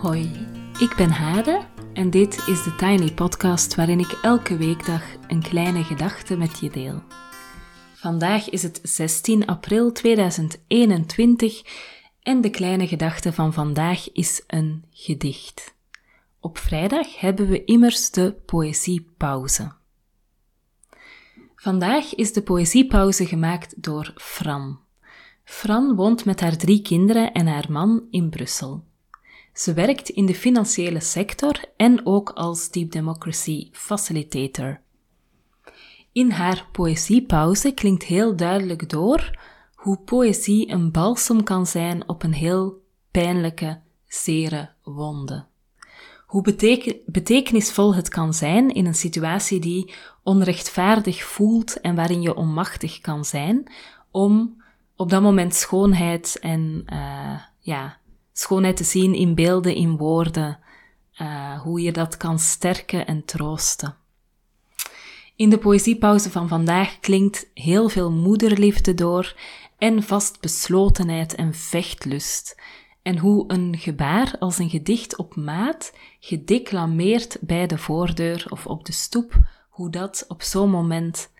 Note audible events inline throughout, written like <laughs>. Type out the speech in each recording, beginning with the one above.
Hoi, ik ben Hade en dit is de Tiny Podcast waarin ik elke weekdag een kleine gedachte met je deel. Vandaag is het 16 april 2021 en de kleine gedachte van vandaag is een gedicht. Op vrijdag hebben we immers de poëziepauze. Vandaag is de poëziepauze gemaakt door Fran. Fran woont met haar drie kinderen en haar man in Brussel. Ze werkt in de financiële sector en ook als Deep Democracy Facilitator. In haar poëziepauze klinkt heel duidelijk door hoe poëzie een balsem kan zijn op een heel pijnlijke, zere wonde. Hoe betekenisvol het kan zijn in een situatie die onrechtvaardig voelt en waarin je onmachtig kan zijn, om op dat moment schoonheid en uh, ja, schoonheid te zien in beelden, in woorden, uh, hoe je dat kan sterken en troosten. In de poëziepauze van vandaag klinkt heel veel moederliefde door en vastbeslotenheid en vechtlust. En hoe een gebaar als een gedicht op maat, gedeclameerd bij de voordeur of op de stoep, hoe dat op zo'n moment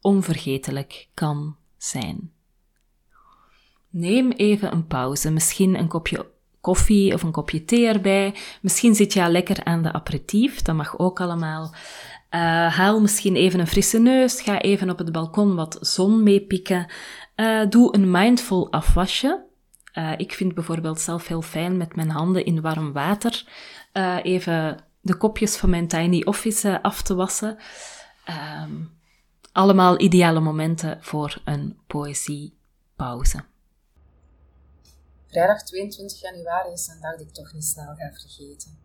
onvergetelijk kan zijn. Neem even een pauze, misschien een kopje koffie of een kopje thee erbij. Misschien zit je al lekker aan de aperitief, dat mag ook allemaal. Uh, haal misschien even een frisse neus, ga even op het balkon wat zon meepikken. Uh, doe een mindful afwasje. Uh, ik vind bijvoorbeeld zelf heel fijn met mijn handen in warm water even de kopjes van mijn tiny office af te wassen. Um, allemaal ideale momenten voor een poëziepauze. Vrijdag 22 januari is een dag die ik toch niet snel ga vergeten.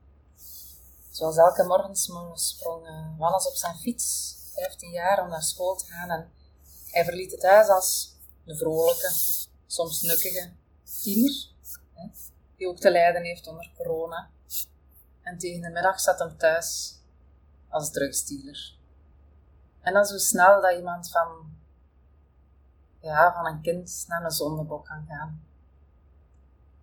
Zoals elke morgen sprong uh, op zijn fiets, 15 jaar, om naar school te gaan. En hij verliet het huis als een vrolijke, soms nukkige tiener, hè, die ook te lijden heeft onder corona. En tegen de middag zat hem thuis als drugsdealer. En dan zo snel dat iemand van, ja, van een kind naar een zondebok kan gaan.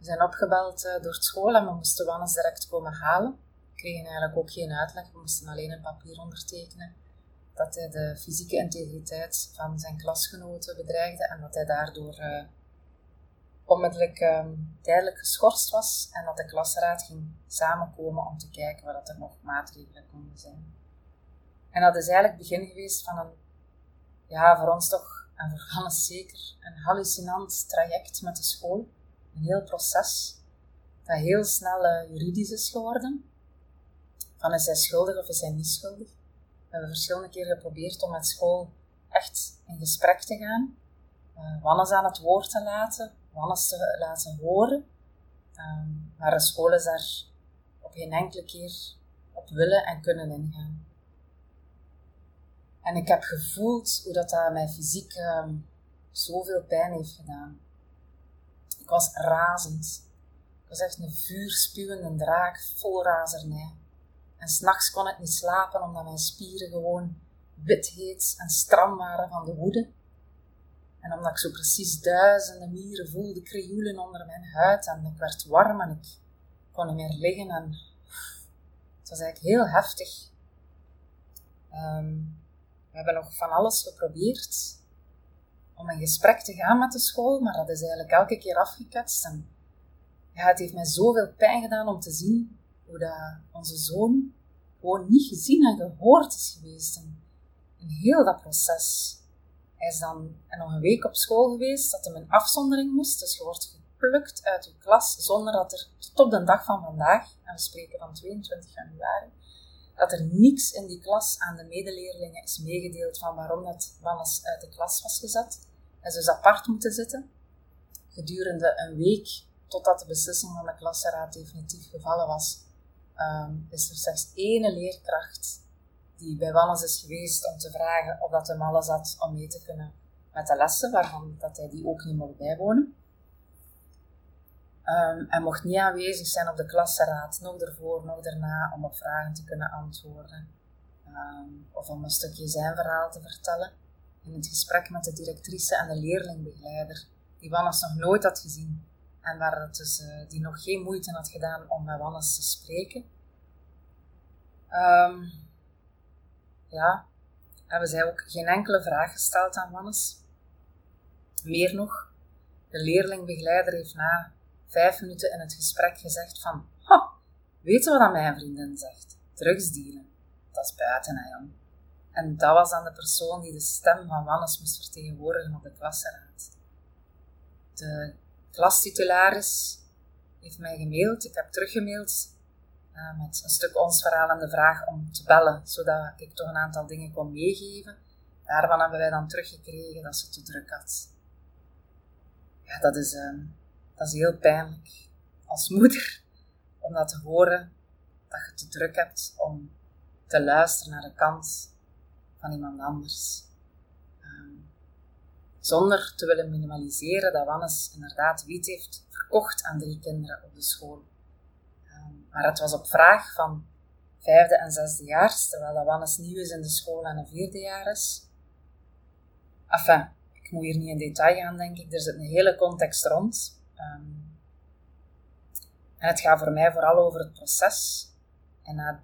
We zijn opgebeld uh, door school en we moesten Wannes direct komen halen. We kregen eigenlijk ook geen uitleg, we moesten alleen een papier ondertekenen dat hij de fysieke integriteit van zijn klasgenoten bedreigde en dat hij daardoor uh, onmiddellijk um, tijdelijk geschorst was en dat de klasraad ging samenkomen om te kijken wat er nog maatregelen konden zijn. En dat is eigenlijk het begin geweest van een, ja, voor ons toch, en voor Hannes zeker, een hallucinant traject met de school een heel proces dat heel snel uh, juridisch is geworden. Van is hij schuldig of is hij niet schuldig? We hebben verschillende keren geprobeerd om met school echt in gesprek te gaan. Uh, Wannes aan het woord te laten, Wannes te laten horen. Um, maar de school is daar op geen enkele keer op willen en kunnen ingaan. En ik heb gevoeld hoe dat, dat mij fysiek um, zoveel pijn heeft gedaan. Ik was razend. Ik was echt een vuurspuwende draak, vol razernij. En s'nachts kon ik niet slapen omdat mijn spieren gewoon wit heet en stram waren van de woede. En omdat ik zo precies duizenden mieren voelde krioelen onder mijn huid en ik werd warm en ik kon niet meer liggen en het was eigenlijk heel heftig. Ehm, we hebben nog van alles geprobeerd om in gesprek te gaan met de school, maar dat is eigenlijk elke keer afgeketst. En ja, het heeft mij zoveel pijn gedaan om te zien hoe dat onze zoon gewoon niet gezien en gehoord is geweest in, heel dat proces. Hij is dan nog een week op school geweest, dat hij een afzondering moest. Dus je wordt geplukt uit je klas zonder dat er tot op de dag van vandaag, en we spreken van 22 januari, dat er niets in die klas aan de medeleerlingen is meegedeeld van waarom dat Wannes uit de klas was gezet en dus apart moeten zitten. Gedurende een week, totdat de beslissing van de klassenraad definitief gevallen was, ehm, is er slechts één leerkracht die bij Wannes is geweest om te vragen of dat hem alles had om mee te kunnen met de lessen, waarvan dat hij die ook niet mocht bijwonen. Um, hij mocht niet aanwezig zijn op de klassenraad, nog ervoor, nog daarna, om op vragen te kunnen antwoorden. Um, of om een stukje zijn verhaal te vertellen in het gesprek met de directrice en de leerlingbegeleider, die Wannes nog nooit had gezien. En waar dus, uh, die nog geen moeite had gedaan om met Wannes te spreken. Um, ja, hebben zij ook geen enkele vraag gesteld aan Wannes. Meer nog, de leerlingbegeleider heeft na vijf minuten in het gesprek gezegd van, weet je wat mijn vriendin zegt? Drugsdealen. Dat is buiten, hè, Jan. En dat was dan de persoon die de stem van Wannes moest vertegenwoordigen op de klasraad. De klastitularis heeft mij gemaild, ik heb teruggemaild uh, met een stuk ons verhaal en de vraag om te bellen, zodat ik toch een aantal dingen kon meegeven. Daarvan hebben wij dan teruggekregen dat ze te druk had. Ja, dat is, uh, dat is heel pijnlijk als moeder om dat te horen, dat je te druk hebt om te luisteren naar de kant van iemand anders. Um, zonder te willen minimaliseren dat Wannes inderdaad wiet heeft verkocht aan drie kinderen op de school. Um, maar het was op vraag van vijfde en zesde jaar, terwijl dat Wannes nieuw is in de school en een vierde jaar is. Enfin, ik moet hier niet in detail gaan, denk ik. Er zit een hele context rond. Um, en het gaat voor mij vooral over het proces. En na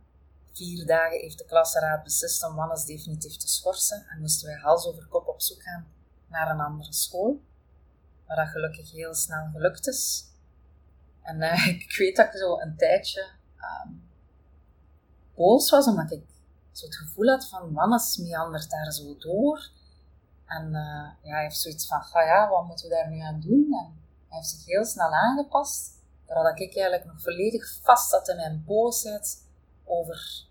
vier dagen heeft de klasraad beslist om Wannes definitief te schorsen en moesten wij hals over kop op zoek gaan naar een andere school. Waar dat gelukkig heel snel gelukt is. En uh, <laughs> ik weet dat ik zo een tijdje um, boos was, omdat ik zo het gevoel had van Wannes meandert daar zo door. En uh, ja, hij heeft zoiets van, ga ja, wat moeten we daar nu aan doen? En hij heeft zich heel snel aangepast. Terwijl ik eigenlijk nog volledig vast zat in mijn boosheid over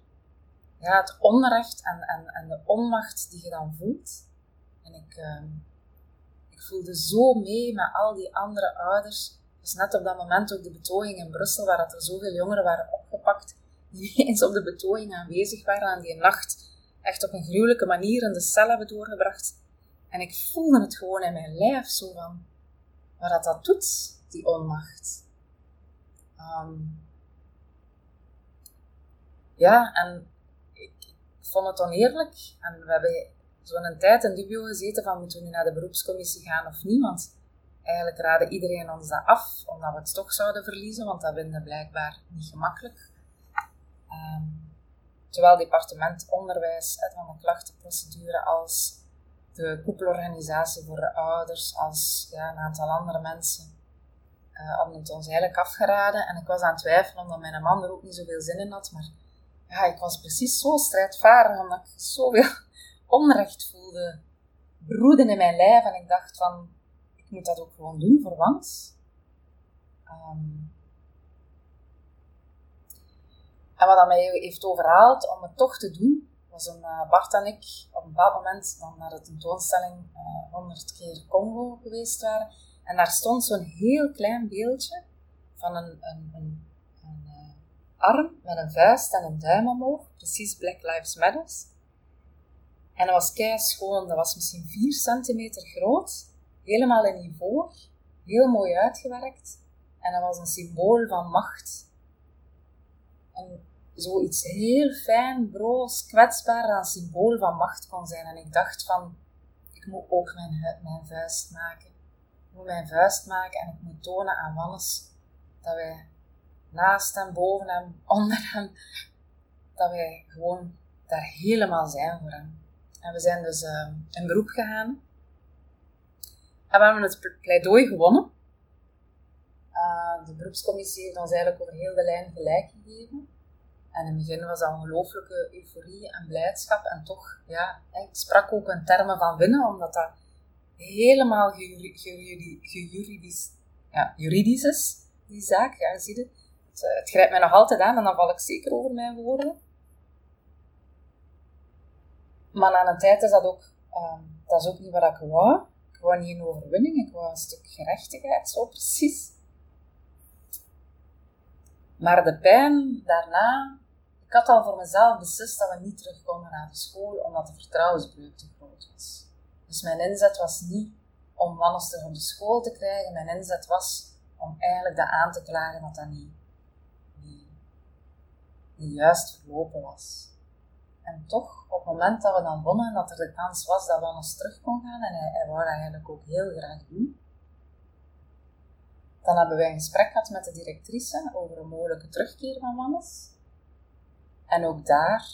ja, het onrecht en, en, en de onmacht die je dan voelt. En ik, uh, ik voelde zo mee met al die andere ouders. Dus net op dat moment ook de betoging in Brussel, waar er zoveel jongeren waren opgepakt, <laughs> die eens op de betoging aanwezig waren en die nacht echt op een gruwelijke manier in de cel hebben doorgebracht. En ik voelde het gewoon in mijn lijf zo van, wat dat, dat doet, die onmacht. Um, ja, en vond het oneerlijk. En we hebben zo'n tijd in dubio gezeten van moeten we nu naar de beroepscommissie gaan of niet. Want eigenlijk raadde iedereen ons dat af, omdat we het toch zouden verliezen, want dat vinden blijkbaar niet gemakkelijk. Um, zowel departement onderwijs van de klachtenprocedure als de koepelorganisatie voor de ouders, als ja, een aantal andere mensen uh, hadden het ons eigenlijk afgeraden. En ik was aan het twijfelen omdat mijn man er ook niet zoveel zin in had, maar ja, ik was precies zo strijdvaardig, omdat ik zoveel <laughs> onrecht voelde broeden in mijn lijf. En ik dacht van, ik moet dat ook gewoon doen voor Wans. Um, en wat dat mij heeft overhaald om het toch te doen, was een uh, Bart en ik op een bepaald moment dan naar de tentoonstelling uh, eh, 100 keer Congo geweest waren. En daar stond zo'n heel klein beeldje van een, een, een arm met een vuist en een duim omhoog, precies Black Lives Matter. En dat was kei schoon, dat was misschien 4 centimeter groot, helemaal in ivoor, heel mooi uitgewerkt. En dat was een symbool van macht. En zoiets heel fijn, broos, kwetsbaar, dat een symbool van macht kon zijn. En ik dacht van, ik moet ook mijn, mijn vuist maken. Ik moet mijn vuist maken en ik moet tonen aan Wannes dat wij naast hem, boven hem, <laughs> onder hem, dat wij gewoon daar helemaal zijn voor hem. En we zijn dus uh, in beroep gegaan. En we hebben het pleidooi gewonnen. Uh, de beroepscommissie heeft ons eigenlijk over heel de lijn gelijk gegeven. En in het begin was dat ongelooflijke euforie en blijdschap. En toch, ja, ik sprak ook in termen van winnen, omdat dat helemaal juridisch, ja, juridisch is, die zaak. Ja, zie je het, eh, het grijpt mij nog altijd aan en dan val ik zeker over mijn woorden. Maar aan een tijd is dat ook, uh, dat is ook niet wat ik wou. Ik wou niet een overwinning, ik wou een stuk gerechtigheid, zo precies. Maar de pijn daarna, ik had al voor mezelf beslist dat we niet terug konden naar de school, omdat de vertrouwensbreuk te groot was. Dus mijn inzet was niet om Wannes terug op de school te krijgen, mijn inzet was om eigenlijk dat aan te klagen dat dat niet die juist verlopen was. En toch, op het moment dat we dan wonnen, dat er de kans was dat we ons terug kon gaan, en hij, hij wou dat eigenlijk ook heel graag doen, Dan hebben wij een gesprek gehad met de directrice over een mogelijke terugkeer van Wannes. En ook daar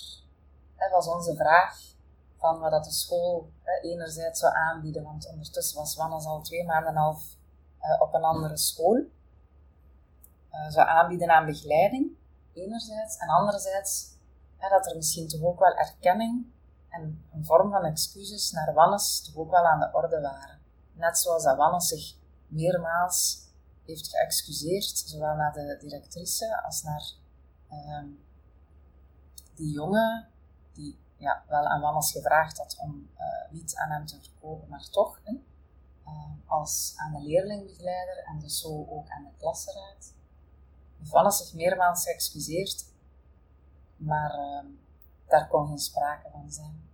hè, was onze vraag van wat dat de school hè, enerzijds zou aanbieden, want ondertussen was Wannes al twee maanden en een half uh, op een andere school. Uh, zou aanbieden aan begeleiding, enerzijds. En anderzijds dat er misschien toch ook wel erkenning en een vorm van excuses naar Wannes toch ook wel aan de orde waren. Net zoals dat Wannes zich meermaals heeft geëxcuseerd, zowel naar de directrice als naar uh, die jongen die ja, wel aan Wannes gevraagd had om uh, niet aan hem te verkopen, maar toch, hè, uh, als aan de leerlingbegeleider en dus zo ook aan de klassenraad. Wannes zich meermaals geëxcuseerd, maar ehm, daar kon geen sprake van zijn.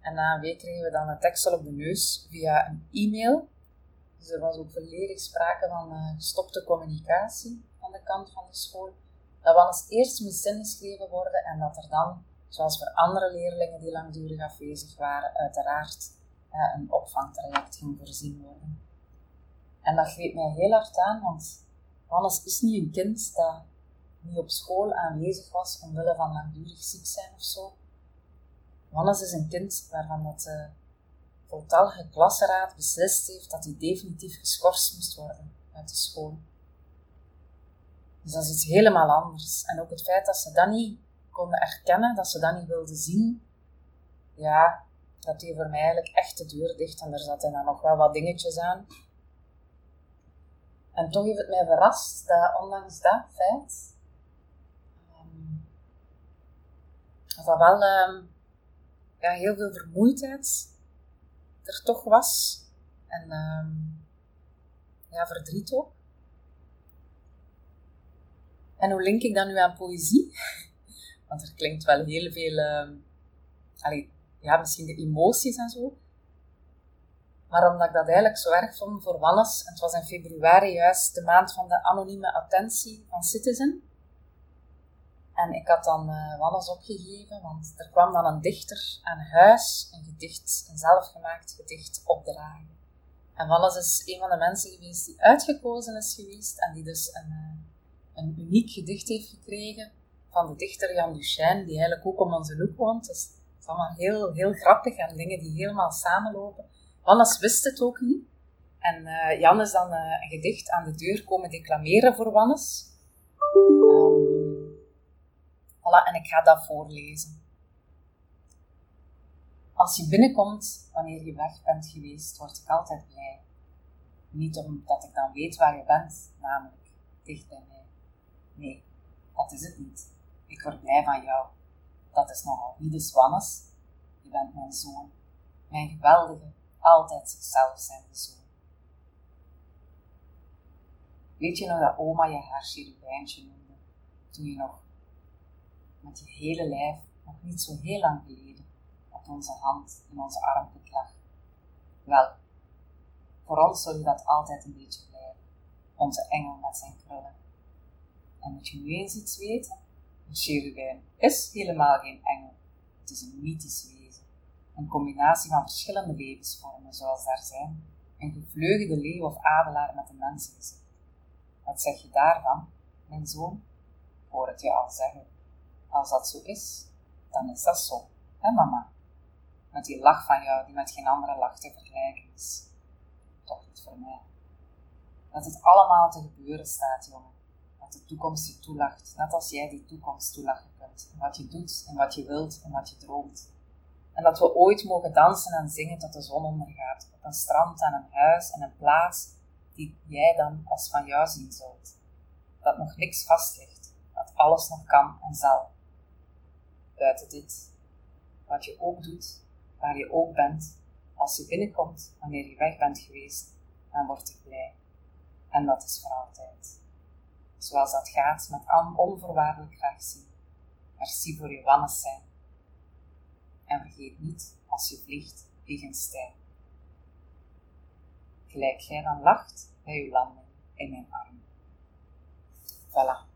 En na een week kregen we dan een tekstel op de neus via een e-mail. Dus er was ook volledig sprake van uh, gestopte communicatie aan de kant van de school. Dat Wannes eerst moest ingeschreven worden en dat er dan zoals voor andere leerlingen die langdurig afwezig waren, uiteraard uh, een opvangtraject ging voorzien worden. En dat greep mij heel hard aan, want Hannes is niet een kind dat niet op school aanwezig was omwille van langdurig ziek zijn of zo. Hannes is een kind waarvan dat de voltallige klassenraad beslist heeft dat hij definitief geschorst moest worden uit de school. Dus dat is iets helemaal anders. En ook het feit dat ze dat niet konden erkennen, dat ze dat niet wilden zien, ja, dat deed voor mij eigenlijk echt de deur dicht. En er zaten dan nog wel wat dingetjes aan. En toch heeft het mij verrast dat ondanks dat feit, um, dat wel um, ja, heel veel vermoeidheid er toch was. En um, ja, verdriet ook. En hoe link ik dat nu aan poëzie? <laughs> Want er klinkt wel heel veel, ja, misschien de emoties en zo. Maar omdat ik dat eigenlijk zo erg vond voor Wannes, en het was in februari juist de maand van de anonieme attentie van Citizen. En ik had dan uh, opgegeven, want er kwam dan een dichter aan huis een gedicht, een zelfgemaakt gedicht opdragen. En Wannes is een van de mensen geweest die uitgekozen is geweest en die dus een, uh, een uniek gedicht heeft gekregen van de dichter Jan Duchesne, die eigenlijk ook om onze hoek woont. Dus het is allemaal heel, heel grappig en dingen die helemaal samenlopen. Wannes wist het ook niet. En uh, Jan is dan uh, een gedicht aan de deur komen declameren voor Wannes. Um, voilà, en ik ga dat voorlezen. Als je binnenkomt wanneer je weg bent geweest, word ik altijd blij. Niet omdat ik dan weet waar je bent, namelijk dicht bij mij. Nee, dat is het niet. Ik word blij van jou. Dat is nogal wie de Swannes. Je bent mijn zoon. Mijn geweldige, altijd zichzelf zijnde zoon. Weet je nog dat oma je haar cherubijntje noemde? Toen je nog met je hele lijf, nog niet zo heel lang geleden, op onze hand in onze armpit lag. Wel, voor ons zul je dat altijd een beetje blijven. Onze engel met zijn krullen. En moet je nu eens iets weten? Een cherubijn is helemaal geen engel. Het is een mythisch wezen. Een combinatie van verschillende levensvormen, zoals daar zijn. Een gevleugelde leeuw of adelaar met een mensengezicht. Wat zeg je daarvan, mijn zoon? Hoor het je al zeggen. Als dat zo is, dan is dat zo, hè mama? Met die lach van jou die met geen andere lach te vergelijken is. Toch niet voor mij. Dat het allemaal te gebeuren staat, jongen de toekomst je toelacht, net als jij die toekomst toelachen kunt. Wat je doet, en wat je wilt, en wat je droomt. En dat we ooit mogen dansen en zingen tot de zon ondergaat, op een strand, aan een huis en een plaats die jij dan als van jou zien zult. Dat nog niks vast ligt, dat alles nog kan en zal. Buiten dit, wat je ook doet, waar je ook bent, als je binnenkomt, wanneer je weg bent geweest, dan word ik blij. En dat is voor altijd zoals dat gaat met onvoorwaardelijk graag zien. Merci voor je wannes zijn. En vergeet niet, als je vliegt, stijl. Gelijk jij dan lacht bij je landing in mijn arm. Voilà.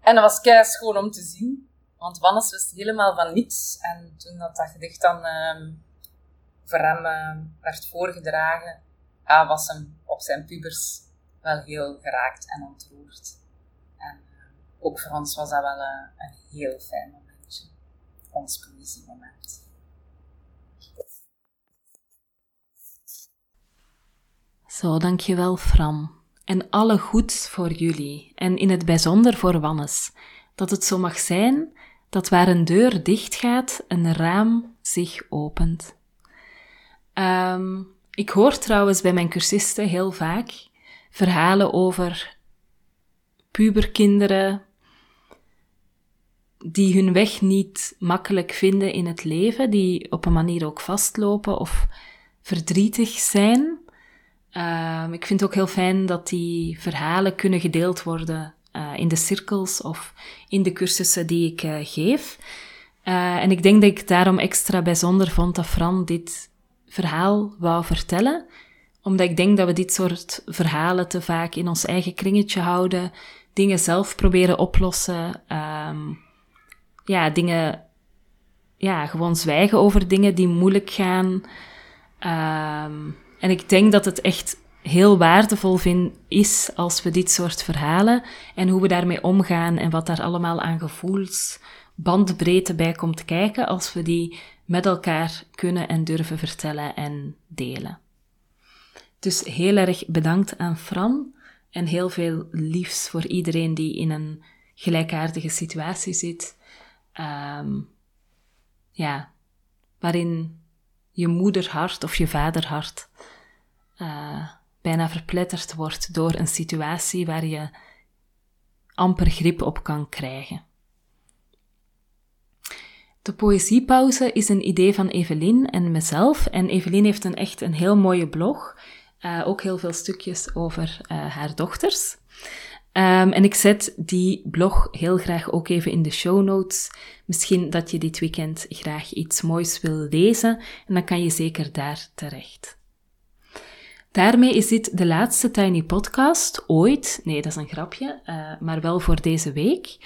En dat was kei schoon om te zien, want Wannes wist helemaal van niets. En toen dat, dat gedicht dan uh, voor hem uh, werd voorgedragen, ah, was hem op zijn pubers wel heel geraakt en ontroerd. En uh, ook voor ons was dat wel een, een heel fijn momentje. Ons poëziemoment. Zo, dankjewel Fran. En alle goeds voor jullie, en in het bijzonder voor Wannes. Dat het zo mag zijn dat waar een deur dichtgaat, een raam zich opent. Um, ik hoor trouwens bij mijn cursisten heel vaak verhalen over puberkinderen die hun weg niet makkelijk vinden in het leven, die op een manier ook vastlopen of verdrietig zijn. Uh, ik vind het ook heel fijn dat die verhalen kunnen gedeeld worden uh, in de cirkels of in de cursussen die ik uh, geef. Uh, en ik denk dat ik daarom extra bijzonder vond dat Fran dit verhaal wou vertellen. Omdat ik denk dat we dit soort verhalen te vaak in ons eigen kringetje houden, dingen zelf proberen oplossen, um, ja, dingen, ja, gewoon zwijgen over dingen die moeilijk gaan. Um, en ik denk dat het echt heel waardevol vind, is als we dit soort verhalen en hoe we daarmee omgaan en wat daar allemaal aan gevoels bandbreedte bij komt kijken als we die met elkaar kunnen en durven vertellen en delen. Dus heel erg bedankt aan Fran en heel veel liefs voor iedereen die in een gelijkaardige situatie zit. Um, ja, waarin je moederhart of je vaderhart uh, bijna verpletterd wordt door een situatie waar je amper grip op kan krijgen. De poëziepauze is een idee van Evelien en mezelf. En Evelien heeft een echt een heel mooie blog. Uh, ook heel veel stukjes over uh, haar dochters. Um, en ik zet die blog heel graag ook even in de show notes. Misschien dat je dit weekend graag iets moois wil lezen. En dan kan je zeker daar terecht. Daarmee is dit de laatste Tiny Podcast ooit. Nee, dat is een grapje, uh, maar wel voor deze week.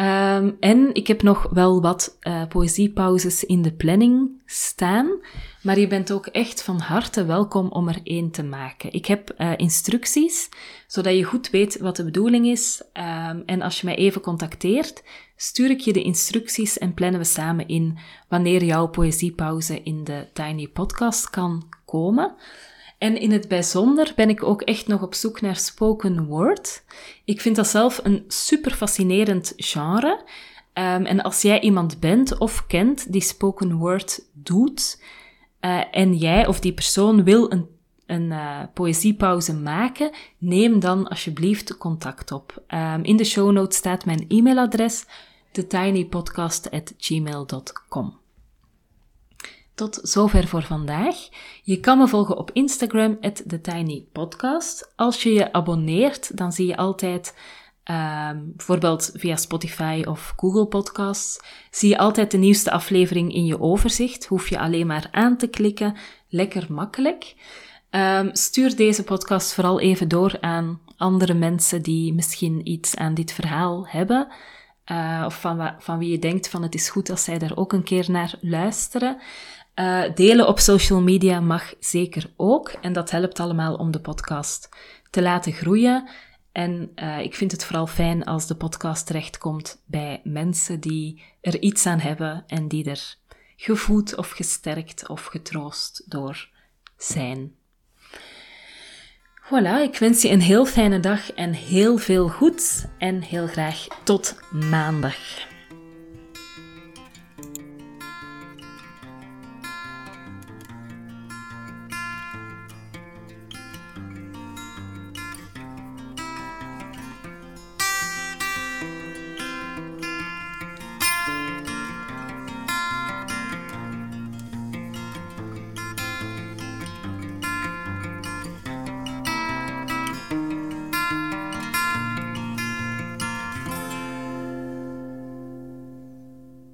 Um, en ik heb nog wel wat uh, poëziepauzes in de planning staan. Maar je bent ook echt van harte welkom om er één te maken. Ik heb uh, instructies, zodat je goed weet wat de bedoeling is. Um, en als je mij even contacteert, stuur ik je de instructies en plannen we samen in wanneer jouw poëziepauze in de Tiny Podcast kan komen. En in het bijzonder ben ik ook echt nog op zoek naar spoken word. Ik vind dat zelf een super fascinerend genre. Um, en als jij iemand bent of kent die spoken word doet, uh, en jij of die persoon wil een, een uh, poëziepauze maken, neem dan alsjeblieft contact op. Um, in de show notes staat mijn e-mailadres, thetinypodcast.gmail.com. Tot zover voor vandaag. Je kan me volgen op Instagram, TheTinyPodcast. Als je je abonneert, dan zie je altijd, um, bijvoorbeeld via Spotify of Google Podcasts, zie je altijd de nieuwste aflevering in je overzicht. Hoef je alleen maar aan te klikken. Lekker makkelijk. Um, stuur deze podcast vooral even door aan andere mensen die misschien iets aan dit verhaal hebben. Uh, of van, van wie je denkt van het is goed als zij daar ook een keer naar luisteren. Uh, delen op social media mag zeker ook. En dat helpt allemaal om de podcast te laten groeien. En uh, ik vind het vooral fijn als de podcast terechtkomt bij mensen die er iets aan hebben en die er gevoed of gesterkt of getroost door zijn. Voilà, ik wens je een heel fijne dag en heel veel goeds en heel graag tot maandag.